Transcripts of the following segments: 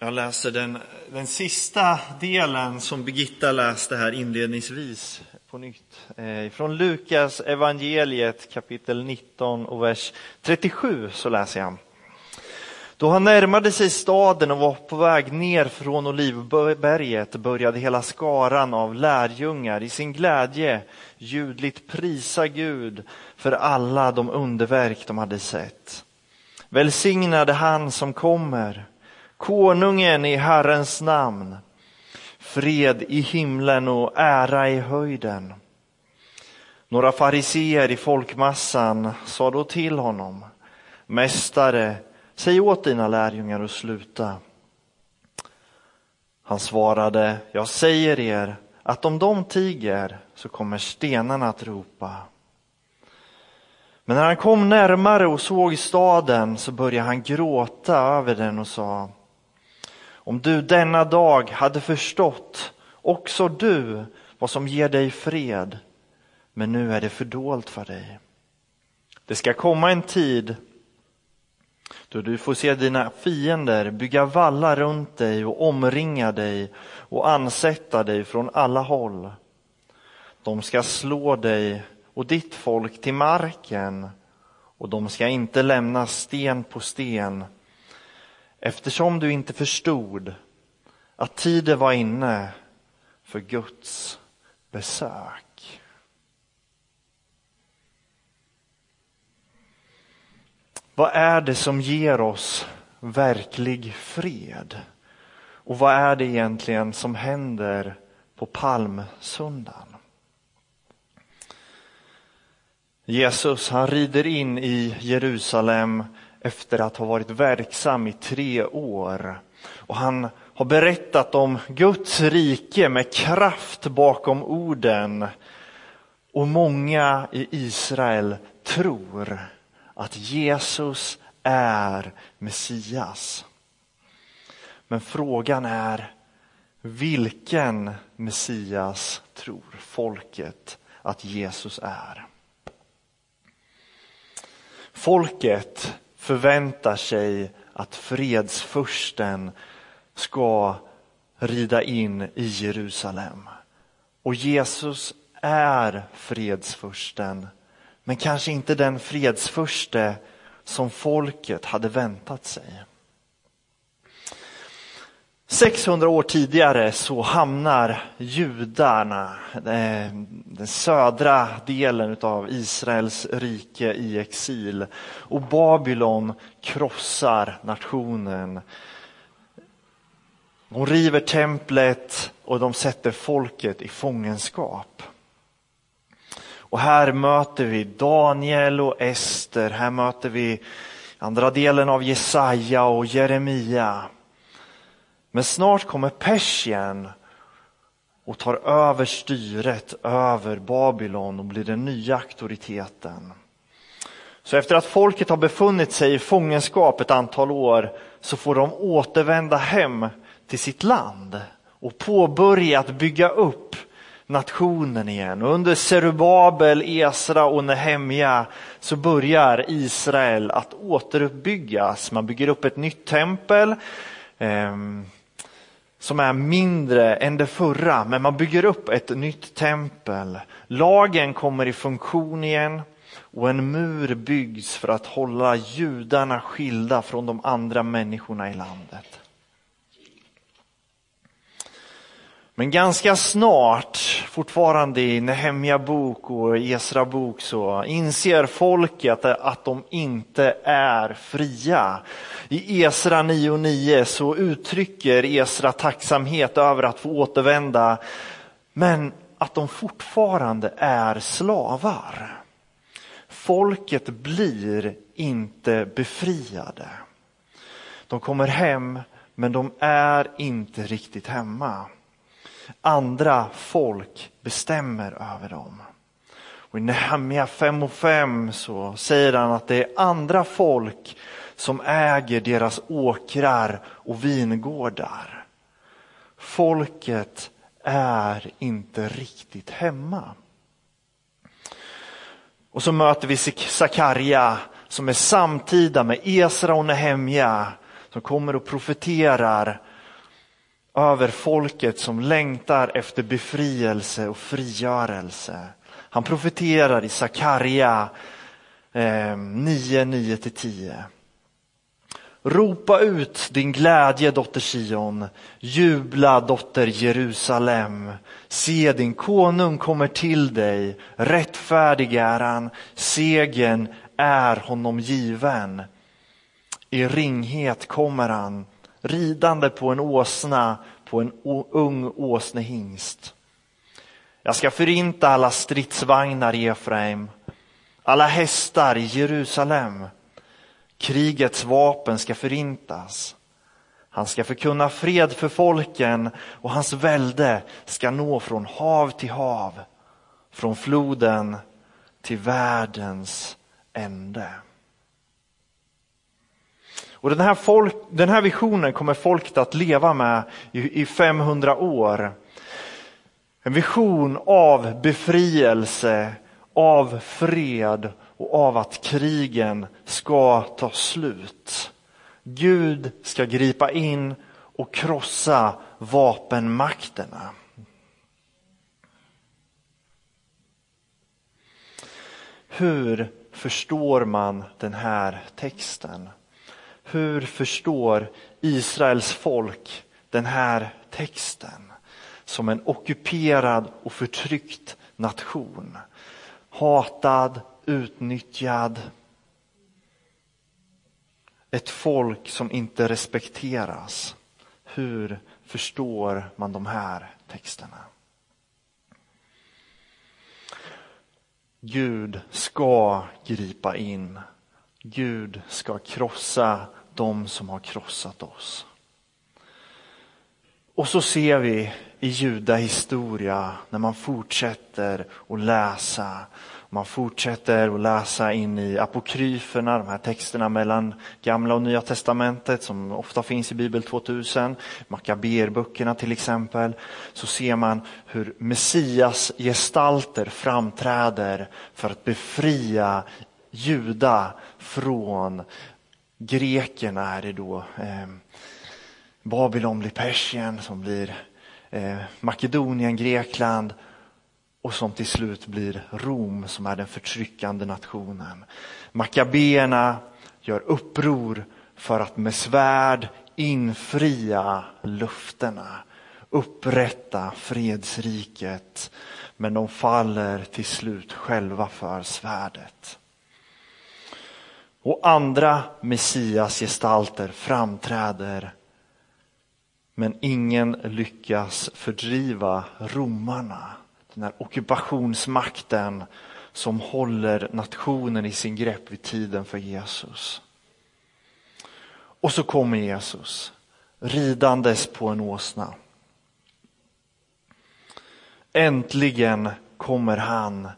Jag läser den, den sista delen som Birgitta läste här inledningsvis på nytt. Eh, från Lukas evangeliet kapitel 19 och vers 37 så läser jag. Då han närmade sig staden och var på väg ner från Olivberget började hela skaran av lärjungar i sin glädje ljudligt prisa Gud för alla de underverk de hade sett. Välsignade han som kommer Konungen i Herrens namn. Fred i himlen och ära i höjden. Några fariseer i folkmassan sa då till honom. Mästare, säg åt dina lärjungar att sluta. Han svarade, jag säger er att om de tiger så kommer stenarna att ropa. Men när han kom närmare och såg staden så började han gråta över den och sa om du denna dag hade förstått, också du, vad som ger dig fred, men nu är det fördolt för dig. Det ska komma en tid då du får se dina fiender bygga vallar runt dig och omringa dig och ansätta dig från alla håll. De ska slå dig och ditt folk till marken och de ska inte lämna sten på sten eftersom du inte förstod att tiden var inne för Guds besök. Vad är det som ger oss verklig fred? Och vad är det egentligen som händer på palmsöndagen? Jesus han rider in i Jerusalem efter att ha varit verksam i tre år. Och han har berättat om Guds rike med kraft bakom orden. Och många i Israel tror att Jesus är Messias. Men frågan är, vilken Messias tror folket att Jesus är? Folket förväntar sig att fredsfursten ska rida in i Jerusalem. Och Jesus är fredsfursten, men kanske inte den fredsfurste som folket hade väntat sig. 600 år tidigare så hamnar judarna, eh, den södra delen av Israels rike i exil och Babylon krossar nationen. De river templet och de sätter folket i fångenskap. Och här möter vi Daniel och Ester, här möter vi andra delen av Jesaja och Jeremia. Men snart kommer Persien och tar över styret över Babylon och blir den nya auktoriteten. Så efter att folket har befunnit sig i fångenskap ett antal år så får de återvända hem till sitt land och påbörja att bygga upp nationen igen. Och under Serubabel, Esra och Nehemja så börjar Israel att återuppbyggas. Man bygger upp ett nytt tempel. Ehm, som är mindre än det förra, men man bygger upp ett nytt tempel. Lagen kommer i funktion igen och en mur byggs för att hålla judarna skilda från de andra människorna i landet. Men ganska snart, fortfarande i Nehemja bok och Esra bok, så inser folket att de inte är fria. I Esra 9.9 så uttrycker Esra tacksamhet över att få återvända, men att de fortfarande är slavar. Folket blir inte befriade. De kommer hem, men de är inte riktigt hemma andra folk bestämmer över dem. Och I Nehemja 5 och 5 så säger han att det är andra folk som äger deras åkrar och vingårdar. Folket är inte riktigt hemma. Och så möter vi Sakarja som är samtida med Esra och Nehemja som kommer och profeterar över folket som längtar efter befrielse och frigörelse. Han profeterar i Sakarja eh, 9, 9-10. Ropa ut din glädje, dotter Sion. Jubla, dotter Jerusalem. Se, din konung kommer till dig. Rättfärdig är han. Segen är honom given. I ringhet kommer han, ridande på en åsna, på en ung åsnehingst. Jag ska förinta alla stridsvagnar i Efraim, alla hästar i Jerusalem. Krigets vapen ska förintas. Han ska förkunna fred för folken och hans välde ska nå från hav till hav, från floden till världens ände. Och den här, folk, den här visionen kommer folket att leva med i, i 500 år. En vision av befrielse, av fred och av att krigen ska ta slut. Gud ska gripa in och krossa vapenmakterna. Hur förstår man den här texten? Hur förstår Israels folk den här texten? Som en ockuperad och förtryckt nation. Hatad, utnyttjad. Ett folk som inte respekteras. Hur förstår man de här texterna? Gud ska gripa in. Gud ska krossa de som har krossat oss. Och så ser vi i Juda historia när man fortsätter att läsa. Man fortsätter att läsa in i apokryferna, de här texterna mellan gamla och nya testamentet som ofta finns i Bibel 2000, Makaberböckerna till exempel. Så ser man hur Messias gestalter framträder för att befria Juda från grekerna är det då. Eh, Babylon blir Persien som blir eh, Makedonien, Grekland och som till slut blir Rom som är den förtryckande nationen. Makabeerna gör uppror för att med svärd infria löftena, upprätta fredsriket. Men de faller till slut själva för svärdet. Och andra Messias gestalter framträder men ingen lyckas fördriva romarna, den här ockupationsmakten som håller nationen i sin grepp vid tiden för Jesus. Och så kommer Jesus ridandes på en åsna. Äntligen kommer han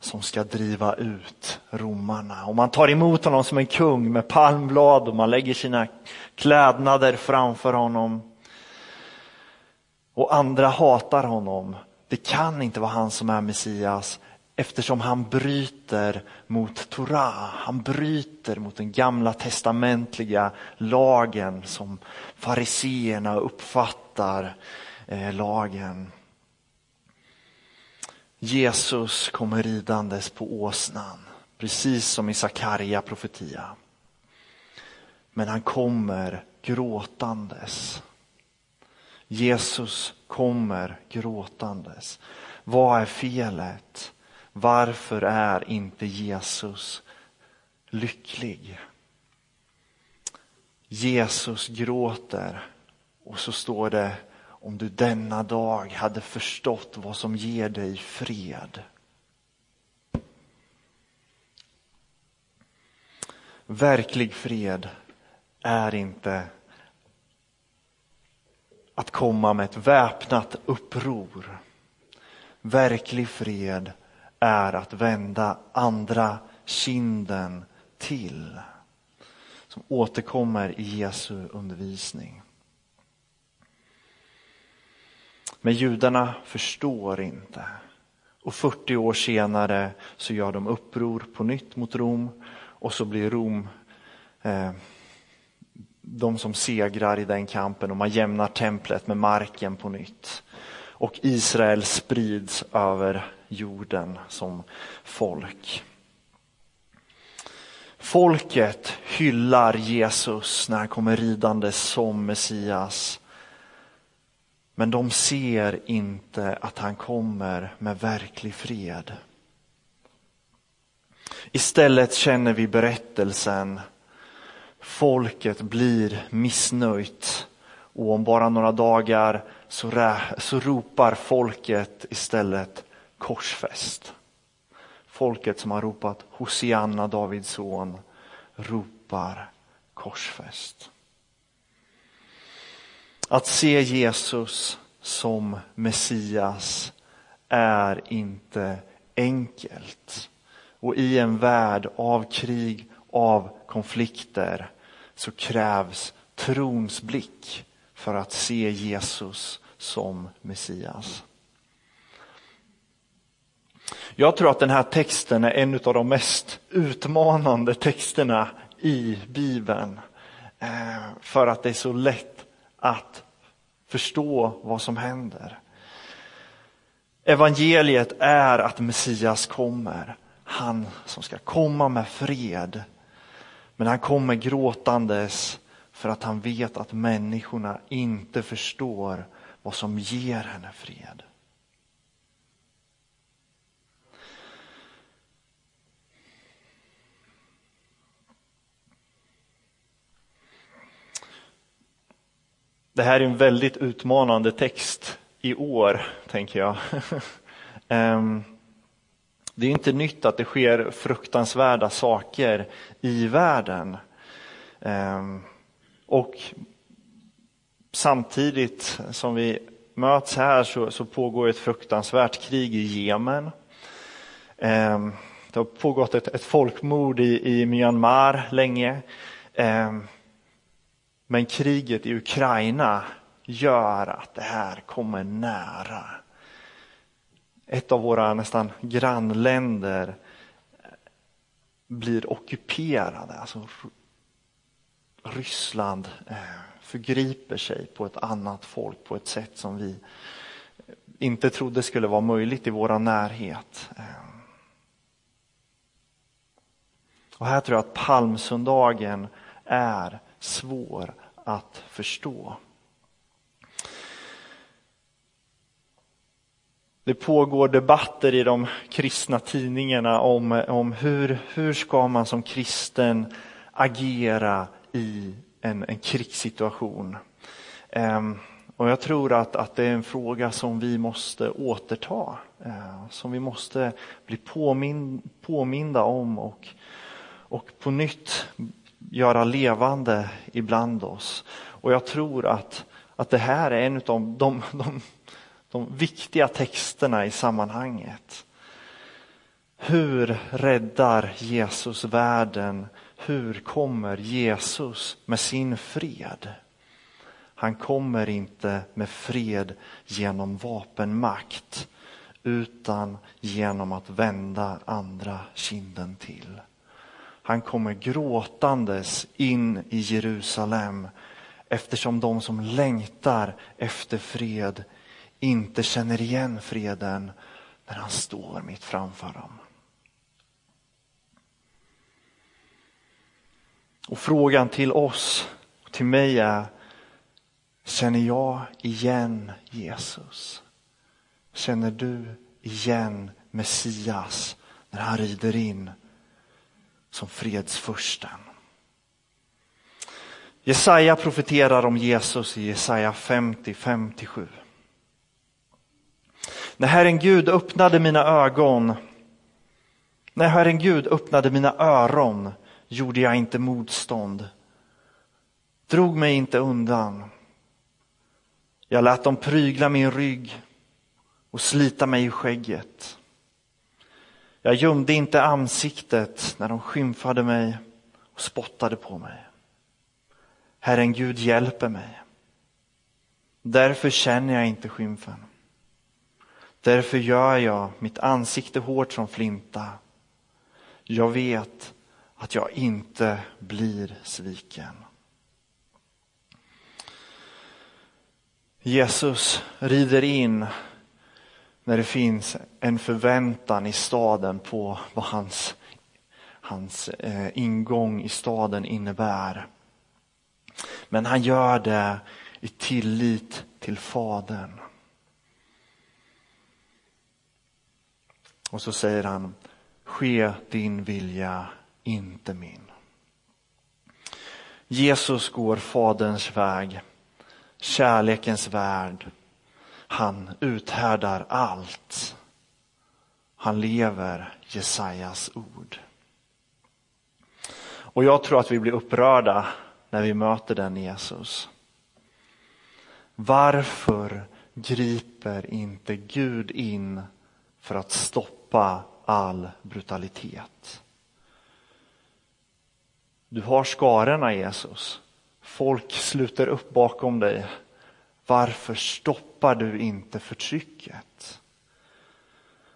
som ska driva ut romarna. Och man tar emot honom som en kung med palmblad och man lägger sina klädnader framför honom. Och andra hatar honom. Det kan inte vara han som är Messias eftersom han bryter mot Torah. Han bryter mot den gamla testamentliga lagen som fariseerna uppfattar eh, lagen. Jesus kommer ridandes på åsnan, precis som i Sakarja profetia. Men han kommer gråtandes. Jesus kommer gråtandes. Vad är felet? Varför är inte Jesus lycklig? Jesus gråter och så står det om du denna dag hade förstått vad som ger dig fred. Verklig fred är inte att komma med ett väpnat uppror. Verklig fred är att vända andra kinden till. Som återkommer i Jesu undervisning. Men judarna förstår inte. Och 40 år senare så gör de uppror på nytt mot Rom och så blir Rom eh, de som segrar i den kampen och man jämnar templet med marken på nytt. Och Israel sprids över jorden som folk. Folket hyllar Jesus när han kommer ridande som Messias. Men de ser inte att han kommer med verklig fred. Istället känner vi berättelsen. Folket blir missnöjt och om bara några dagar så, så ropar folket istället korsfäst. Folket som har ropat Hosianna, Davids son, ropar korsfäst. Att se Jesus som Messias är inte enkelt. Och i en värld av krig, av konflikter så krävs trons blick för att se Jesus som Messias. Jag tror att den här texten är en av de mest utmanande texterna i Bibeln. Eh, för att det är så lätt att förstå vad som händer. Evangeliet är att Messias kommer. Han som ska komma med fred. Men han kommer gråtandes för att han vet att människorna inte förstår vad som ger henne fred. Det här är en väldigt utmanande text i år, tänker jag. Ehm, det är inte nytt att det sker fruktansvärda saker i världen. Ehm, och samtidigt som vi möts här så, så pågår ett fruktansvärt krig i Jemen. Ehm, det har pågått ett, ett folkmord i, i Myanmar länge. Men kriget i Ukraina gör att det här kommer nära. Ett av våra nästan grannländer blir ockuperade. Alltså Ryssland eh, förgriper sig på ett annat folk på ett sätt som vi inte trodde skulle vara möjligt i vår närhet. Eh. Och här tror jag att palmsöndagen är svår att förstå. Det pågår debatter i de kristna tidningarna om, om hur, hur ska man som kristen agera i en, en krigssituation. Ehm, och jag tror att, att det är en fråga som vi måste återta, eh, som vi måste bli påmin, påminda om och, och på nytt göra levande ibland oss. Och jag tror att, att det här är en av de, de, de viktiga texterna i sammanhanget. Hur räddar Jesus världen? Hur kommer Jesus med sin fred? Han kommer inte med fred genom vapenmakt utan genom att vända andra kinden till. Han kommer gråtandes in i Jerusalem eftersom de som längtar efter fred inte känner igen freden när han står mitt framför dem. Och frågan till oss, till mig är, känner jag igen Jesus? Känner du igen Messias när han rider in som fredsfursten. Jesaja profeterar om Jesus i Jesaja 50-57. När Herren Gud öppnade mina ögon, när Herren Gud öppnade mina öron gjorde jag inte motstånd, drog mig inte undan. Jag lät dem prygla min rygg och slita mig i skägget. Jag gömde inte ansiktet när de skymfade mig och spottade på mig. Herren Gud hjälper mig. Därför känner jag inte skymfen. Därför gör jag mitt ansikte hårt som flinta. Jag vet att jag inte blir sviken. Jesus rider in när det finns en förväntan i staden på vad hans, hans eh, ingång i staden innebär. Men han gör det i tillit till Fadern. Och så säger han, ske din vilja, inte min. Jesus går Faderns väg, kärlekens värld. Han uthärdar allt. Han lever Jesajas ord. Och jag tror att vi blir upprörda när vi möter den Jesus. Varför griper inte Gud in för att stoppa all brutalitet? Du har skarorna Jesus. Folk sluter upp bakom dig. Varför stoppar du inte förtrycket?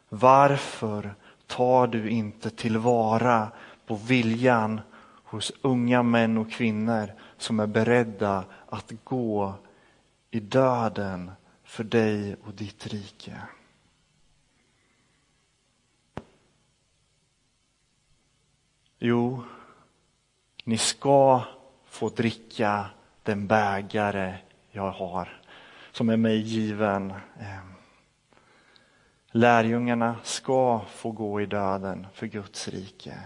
Varför tar du inte tillvara på viljan hos unga män och kvinnor som är beredda att gå i döden för dig och ditt rike? Jo, ni ska få dricka den bägare jag har, som är mig given. Ehm, lärjungarna ska få gå i döden för Guds rike.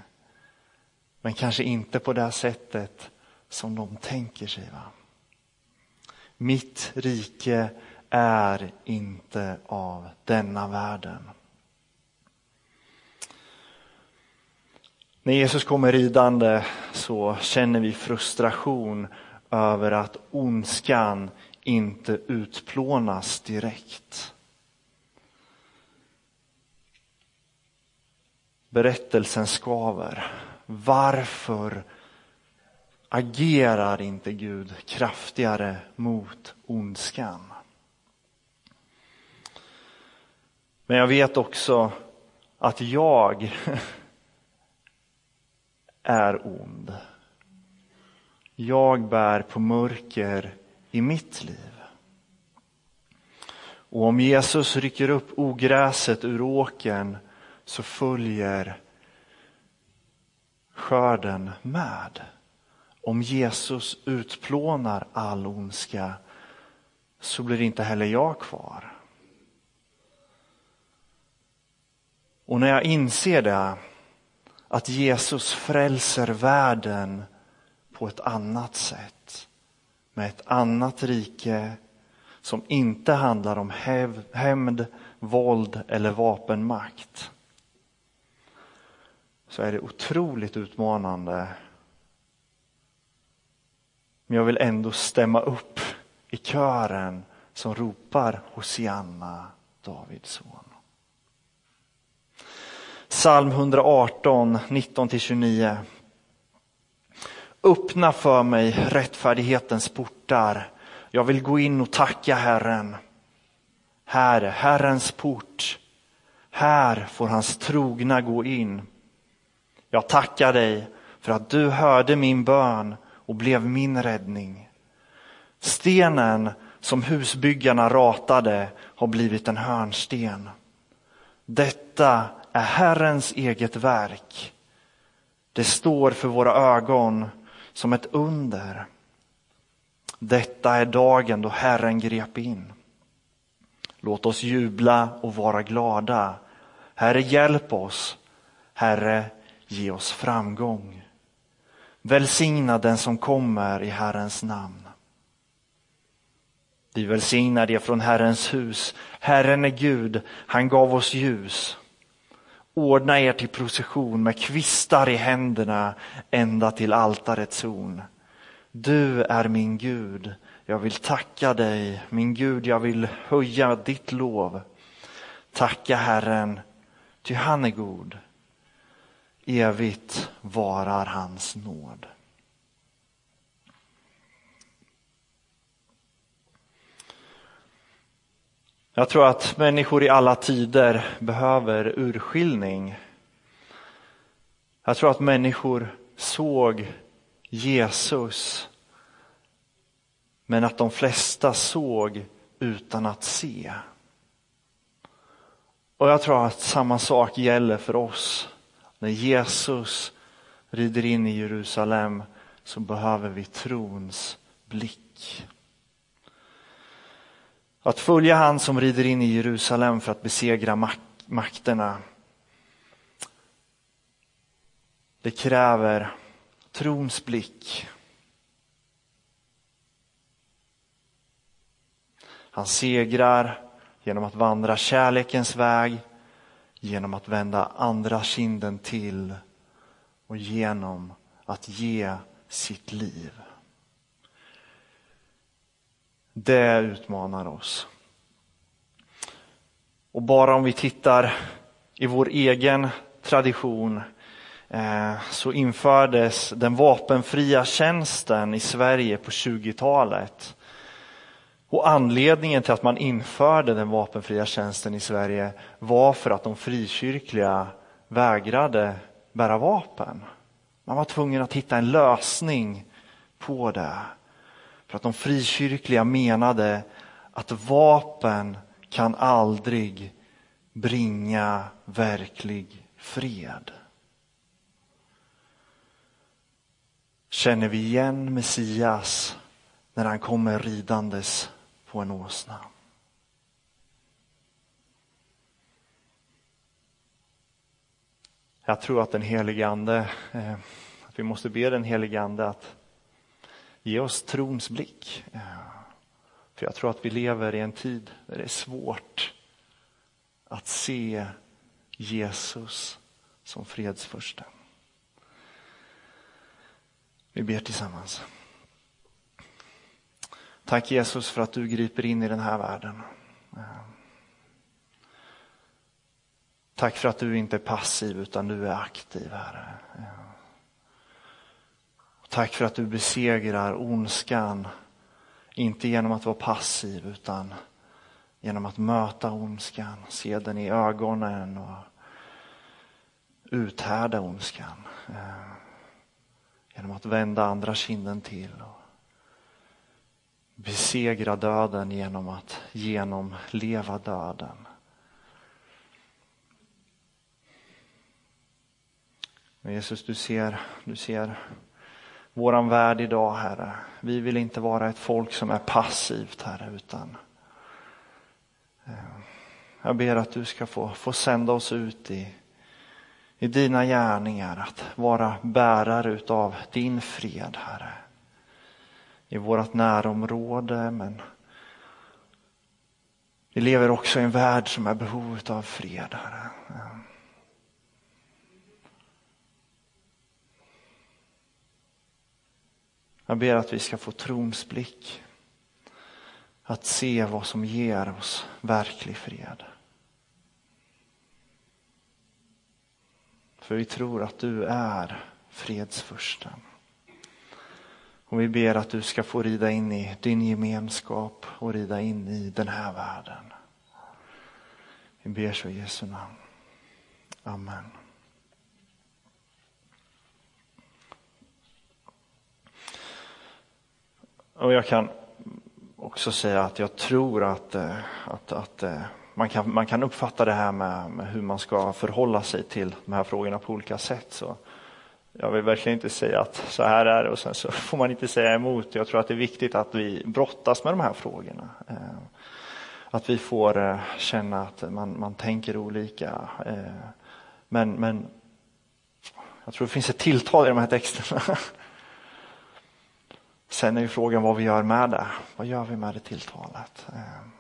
Men kanske inte på det sättet som de tänker sig. Va? Mitt rike är inte av denna världen. När Jesus kommer ridande så känner vi frustration över att ondskan inte utplånas direkt. Berättelsen skaver. Varför agerar inte Gud kraftigare mot ondskan? Men jag vet också att jag är ond. Jag bär på mörker i mitt liv. Och om Jesus rycker upp ogräset ur åken så följer skörden med. Om Jesus utplånar all ondska så blir inte heller jag kvar. Och när jag inser det att Jesus frälser världen på ett annat sätt. Med ett annat rike som inte handlar om hämnd, våld eller vapenmakt. Så är det otroligt utmanande. Men jag vill ändå stämma upp i kören som ropar Hosianna, Davids son. Psalm 118, 19-29. Öppna för mig rättfärdighetens portar. Jag vill gå in och tacka Herren. Här är Herrens port. Här får hans trogna gå in. Jag tackar dig för att du hörde min bön och blev min räddning. Stenen som husbyggarna ratade har blivit en hörnsten. Detta är Herrens eget verk. Det står för våra ögon som ett under. Detta är dagen då Herren grep in. Låt oss jubla och vara glada. Herre, hjälp oss. Herre, ge oss framgång. Välsigna den som kommer i Herrens namn. Vi välsignar det från Herrens hus. Herren är Gud, han gav oss ljus. Ordna er till procession med kvistar i händerna ända till altarets horn. Du är min Gud, jag vill tacka dig, min Gud, jag vill höja ditt lov. Tacka Herren, ty han är god. Evigt varar hans nåd. Jag tror att människor i alla tider behöver urskiljning. Jag tror att människor såg Jesus men att de flesta såg utan att se. Och jag tror att samma sak gäller för oss. När Jesus rider in i Jerusalem så behöver vi trons blick. Att följa han som rider in i Jerusalem för att besegra mak makterna. Det kräver trons blick. Han segrar genom att vandra kärlekens väg, genom att vända andra kinden till och genom att ge sitt liv. Det utmanar oss. Och bara om vi tittar i vår egen tradition eh, så infördes den vapenfria tjänsten i Sverige på 20-talet. Och anledningen till att man införde den vapenfria tjänsten i Sverige var för att de frikyrkliga vägrade bära vapen. Man var tvungen att hitta en lösning på det. För att de frikyrkliga menade att vapen kan aldrig bringa verklig fred. Känner vi igen Messias när han kommer ridandes på en åsna? Jag tror att den helige Ande, eh, att vi måste be den helige Ande att ge oss trons blick. För jag tror att vi lever i en tid där det är svårt att se Jesus som fredsförste. Vi ber tillsammans. Tack Jesus för att du griper in i den här världen. Tack för att du inte är passiv utan du är aktiv, Herre. Tack för att du besegrar ondskan, inte genom att vara passiv utan genom att möta ondskan, se den i ögonen och uthärda ondskan. Eh, genom att vända andra kinden till och besegra döden genom att genomleva döden. Men Jesus, du ser, du ser våran värld idag, Herre. Vi vill inte vara ett folk som är passivt, Herre, utan eh, jag ber att du ska få, få sända oss ut i, i dina gärningar, att vara bärare utav din fred, Herre. I vårt närområde, men vi lever också i en värld som är behov av fred, Herre. Jag ber att vi ska få trons blick. Att se vad som ger oss verklig fred. För vi tror att du är fredsfursten. Och vi ber att du ska få rida in i din gemenskap och rida in i den här världen. Vi ber så i Jesu namn. Amen. Och jag kan också säga att jag tror att, eh, att, att eh, man, kan, man kan uppfatta det här med, med, hur man ska förhålla sig till de här frågorna på olika sätt. Så jag vill verkligen inte säga att så här är det och sen så får man inte säga emot. Jag tror att det är viktigt att vi brottas med de här frågorna. Eh, att vi får känna att man, man tänker olika. Men, men jag tror det finns ett tilltal i de här texterna Sen är ju frågan vad vi gör med det. Vad gör vi med det tilltalet? Eh,